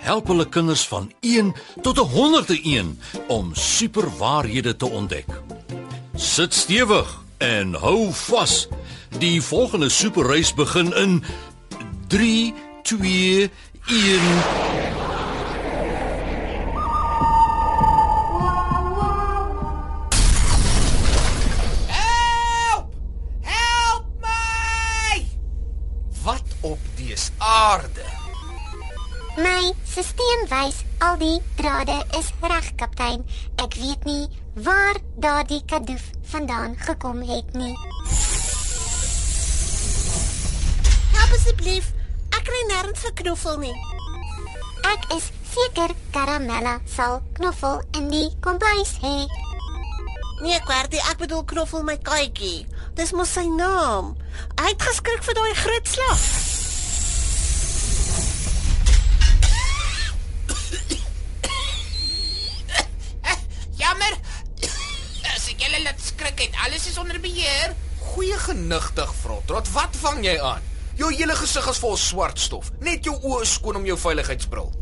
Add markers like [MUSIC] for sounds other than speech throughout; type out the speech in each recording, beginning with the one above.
help hulle kinders van 1 tot 101 om superwaarhede te ontdek. Sit stewig en hou vas. Die volgende superreis begin in 3 2 1 wys al die drade is reg, kaptein. Ek weet nie waar daardie kadoef vandaan gekom het nie. Help asseblief. Ek kry nêrens 'n knoffel nie. Ek is seker Karamella sal knoffel in die kombuis hê. Nee, Kwartie, ek bedoel knoffel my katjie. Dis mos sy naam. Hy het geskrik vir daai groot slag. Jammer. As ek julle laat skrik het, alles is onder beheer. Goeie genigtig, Frotrot. Wat vang jy aan? Jou hele gesig is vol swart stof. Net jou oë is skoon om jou veiligheidsbril.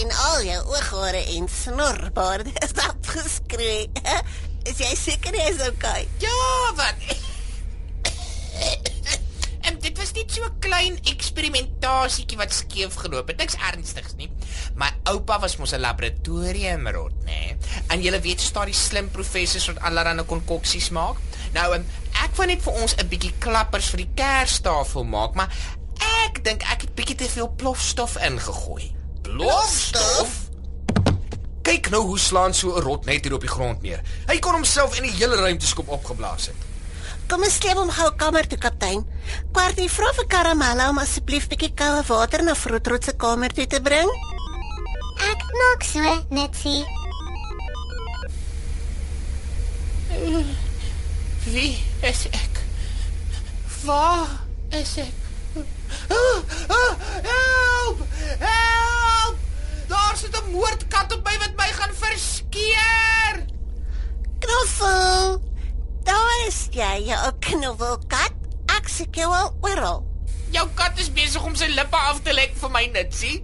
En al jou ooghare en snorbaard is afgeskree. [LAUGHS] Is jy seker jy is okay? Ja, wat? Net so 'n klein eksperimentasietjie wat skeef geloop het. Niks ernstigs nie. My oupa was mos 'n laboratoriumrot, nê? En jy weet staan die slim professors wat allerlei konkoksies maak. Nou, um, ek wou net vir ons 'n bietjie klappers vir die kerstafel maak, maar ek dink ek het bietjie te veel plofstof ingegooi. Plofstof? Kyk nou hoe slaan so 'n rot net hier op die grond neer. Hy kon homself in die hele ruimteskop opgeblaas het. Kom ons sleep hom gou kamer toe, kaptein. Kwartie, vra vir Karamella om asseblief bietjie koue water na Frotrot se kamer toe te bring. Ek maak so, Netsie. Wie is ek? Waar is ek? Ah, ah, help! Help! Jy, jou knoffelkat. Ek soek jou al oral. Jou kat is besig om sy lippe af te lek vir my nitsie.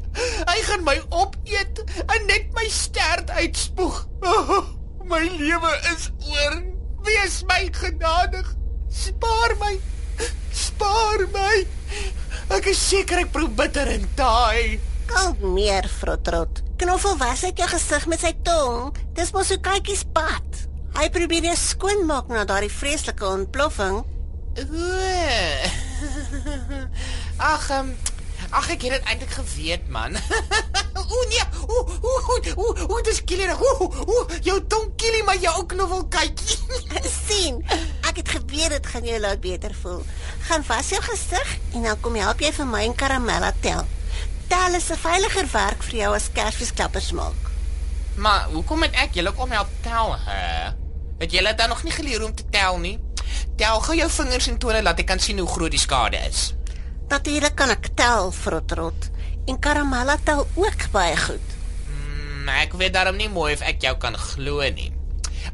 Hy gaan my opeet en net my stert uitspoeg. Oh, [LAUGHS] my lewe is oor. Wees my genadig. Spaar my. Spaar my. Ek is seker ek proe bitter en taai. Kalmeer, Frotrot. Knoffel was uit jou gesig met sy tong. Dis mos so kykies pad. Hy probeer jou skoonmaak na daardie vreeslike ontploffing. O. [LAUGHS] Ag, um, ag ek het dit eintlik geweet, man. [LAUGHS] o nee, o o o o dis killer. O o jou tong killie maar jou ook nog wel kykie. [LAUGHS] sien, ek het geweet dit gaan jou laat beter voel. Gaan was jou gesig en dan kom help jy vir my en Karamella tel. Tel is 'n veiliger werk vir jou as Kersfeesklappers maak. Maar hoekom het ek julle kom help tel, hè? Het julle dan nog nie geleer om te tel nie? Tel gou jou vingers en tone laat ek kan sien hoe groot die skade is. Natuurlik kan ek tel, Frotrot. En Karamella tel ook baie goed. Mm, ek weet daarom nie mooi of ek jou kan glo nie.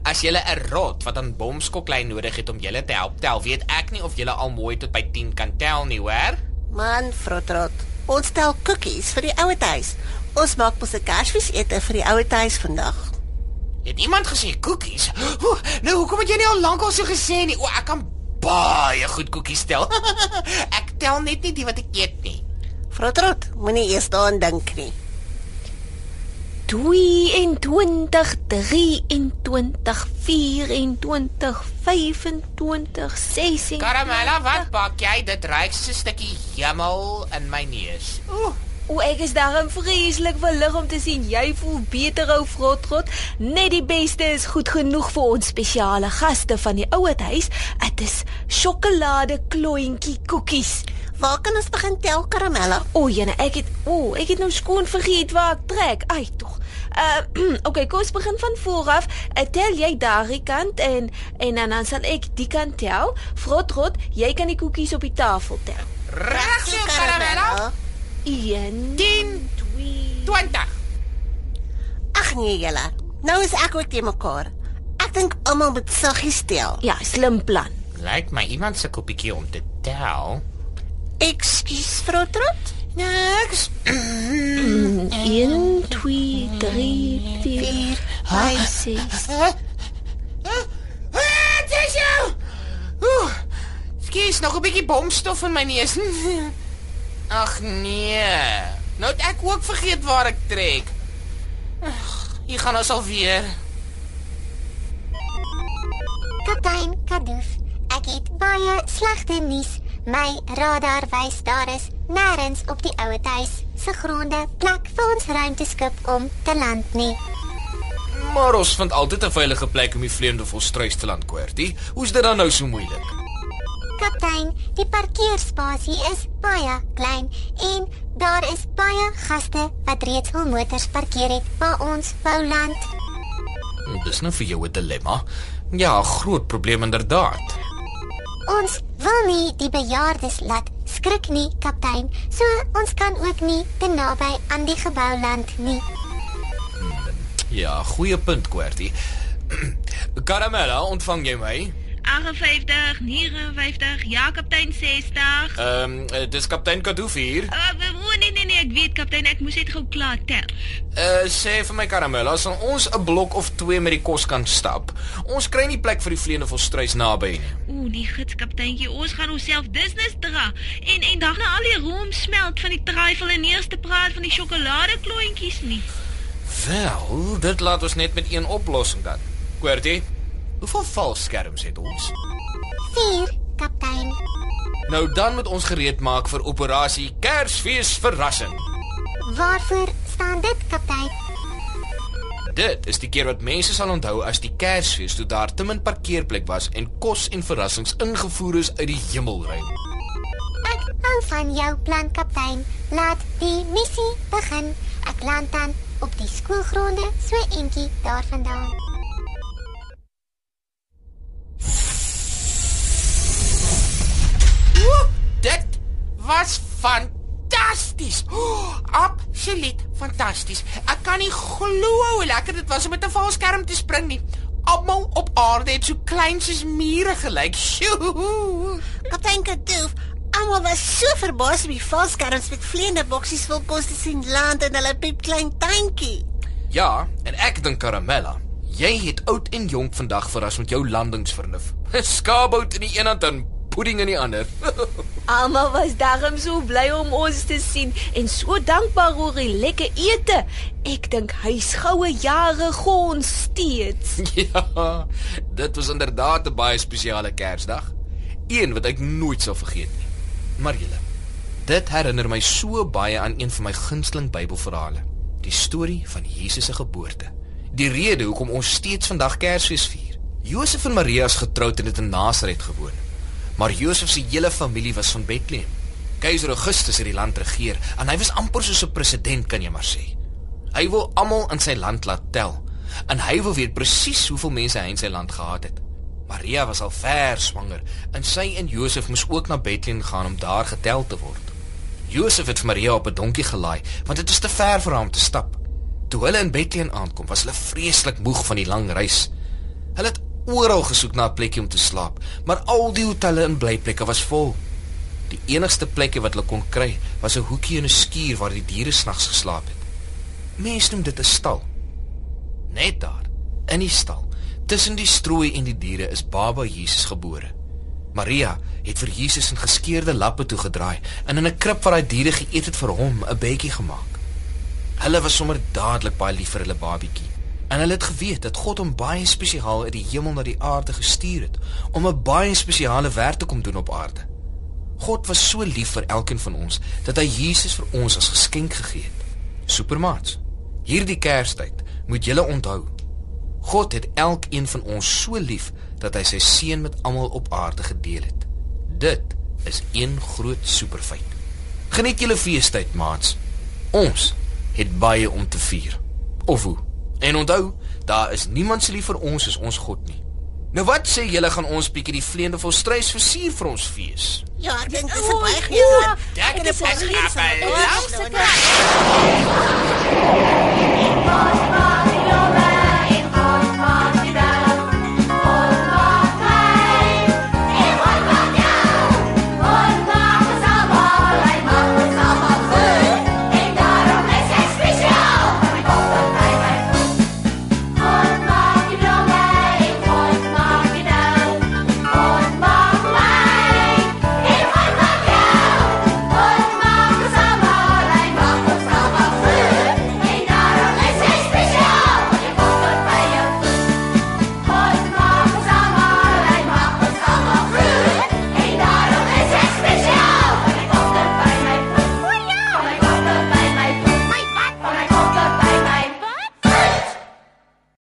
As jy 'n rot wat 'n bomskoklei nodig het om julle te help tel, weet ek nie of jy al mooi tot by 10 kan tel nie, hoor? Man, Frotrot. Ons tel koekies vir die ouete huis. Ons maak mos 'n Kersfeesete vir die ouete huis vandag. Het iemand gesê koekies? Oeh, nou hoekom het jy nie al lankal so gesê nie? O, ek kan baie goed koekies tel. [LAUGHS] ek tel net nie die wat ek eet nie. Frotrot, moenie eers daaraan dink nie. 22 23 24 25 26 Karamella, wat bak jy? Dit ruik so 'n stukkie hemel in my neus. O, o ek is daarom vreeslik verlig om te sien jy voel beter ou Frotrot. Net die beste is goed genoeg vir ons spesiale gaste van die ouete huis. Dit is sjokolade klontjie koekies. Waar kan ons begin tel, Karamella? O, jene, ek het o, ek het nou skoon vergeet waar ek trek. Ai, tog. Uh [CLEARS THROAT] okay, kom ons begin van voor af. Uh, tel jy daardie kant en en dan, dan sal ek die kant tel. Frotrot, jy kan die koekies op die tafel tel. Reg so karamella. 1 10 2 20. Ag nee, julle. Nou is ek ook te mekaar. Ek dink almal moet saggies tel. Ja, slim plan. Lyk my iemand se koppietjie om te tel. Ekskuus, Frotrot. Niks. 1 2 3 4 5 6 Wat is jou? Skies nog 'n bietjie bomstof in my neus. [LAUGHS] Ag nee. Nou het ek ook vergeet waar ek trek. Ag, hier gaan ons alweer. Kaptein Kadoof, ek het baie slegte nuus. My radar wys daar is nêrens op die ouer huis se gronde plek vir ons ruimteskip om te land nie. Maar ons vind altyd 'n veilige plek om die vleiende volstruis te land kwertie. Hoe's dit dan nou so moeilik? Kaptein, die parkeerspasie is baie klein en daar is baie gaste wat reeds hul motors parkeer het waar ons wou land. Dis nou vir jou 'n dilemma. Ja, groot probleem inderdaad. Ons wil nie die bejaardes laat skrik nie, kaptein. So ons kan ook nie te naby aan die gebou land nie. Ja, goeie punt, kwertie. [CLEARS THROAT] Karamella, ontvang jy my? 58, 59, ja kaptein 60. Ehm, um, dis kaptein Kadoof hier. Uh, nee nee nee, ek weet kaptein, ek moes net gou klaar tel. Uh sê vir my Karamella, sal ons 'n blok of 2 met die kos kan stap? Ons kry nie plek vir die vleiende volstruis naby nie. O, die gits kapteintjie, ons gaan onsself business dra. En en dan al die room smelt van die trifle en eerste praat van die sjokoladeklontjies nie. Wel, dit laat ons net met een oplossing dan. Kwertie, hoeveel valskerms het ons? 4, kaptein. Nou dan moet ons gereed maak vir operasie Kersfees verrassing. Waarvoor staan dit, kaptein? Dit is die keer wat mense sal onthou as die Kersfees toe daar te min parkeerplek was en kos en verrassings ingevoer is uit die hemelruim. Ek hou van jou plan, kaptein. Laat die missie begin. Ek land dan op die skoolgronde so eentjie daarvandaan. Fantasties. Oh, absoluut fantasties. Ek kan nie glo hoe lekker dit was om met 'n valskerm te spring nie. Almal op aarde het so klein soos mure gelyk. [LAUGHS] Sjoe. Kaptein Kadoof, almal was so verbaas om die valskerms met vleiende boksies vol kos te sien land in hulle piepklein tuintjie. Ja, en ek dink Karamella, jy het oud en jonk vandag verras met jou landingsvernuf. [LAUGHS] Skaapbout in die een hand en pudding in die ander. [LAUGHS] Almal was daarom so bly om ons te sien en so dankbaar oor die lekker ete. Ek dink hy's goue jare gons steeds. [LAUGHS] ja, dit was inderdaad 'n baie spesiale Kersdag. Een wat ek nooit sal vergeet nie. Maar julle, dit herinner my so baie aan een van my gunsteling Bybelverhale, die storie van Jesus se geboorte. Die rede hoekom ons steeds vandag Kersfees vier. Josef en Maria is getroud en het in Nasaret gewoon. Maar Josef se hele familie was van Bethlehem. Keiser Augustus het die land regeer en hy was amper soos 'n president kan jy maar sê. Hy wil almal in sy land laat tel en hy wil weet presies hoeveel mense hy in sy land gehad het. Maria was al ver swanger en sy en Josef moes ook na Bethlehem gaan om daar getel te word. Josef het vir Maria op 'n donkie gelaai want dit was te ver vir haar om te stap. Toe hulle in Bethlehem aankom, was hulle vreeslik moeg van die lang reis. Hulle het oral gesoek na 'n plekkie om te slaap, maar al die hotelle en blyplekke was vol. Die enigste plekkie wat hulle kon kry, was 'n hoekie in 'n skuur waar die diere snags geslaap het. Mense noem dit 'n stal. Net daar, in die stal, tussen die strooi en die diere is Baba Jesus gebore. Maria het vir Jesus in geskeurde lappe toegedraai en in 'n krib waar hy diere geëet het vir hom 'n bedjie gemaak. Hulle was sommer dadelik baie lief vir hulle babietjie. En hulle het geweet dat God hom baie spesiaal uit die hemel na die aarde gestuur het om 'n baie spesiale werk te kom doen op aarde. God was so lief vir elkeen van ons dat hy Jesus vir ons as geskenk gegee het. Supermaats. Hierdie Kerstyd moet julle onthou. God het elkeen van ons so lief dat hy sy seun met almal op aarde gedeel het. Dit is een groot superfeit. Geniet julle feestyd, maats. Ons het baie om te vier. Of hoe? En onthou, daar is niemand se lief vir ons as ons God nie. Nou wat sê julle gaan ons bietjie die vleende volstruis versier vir ons fees? Ja, ek dink dit is baie goed. Ek het 'n pas gehad.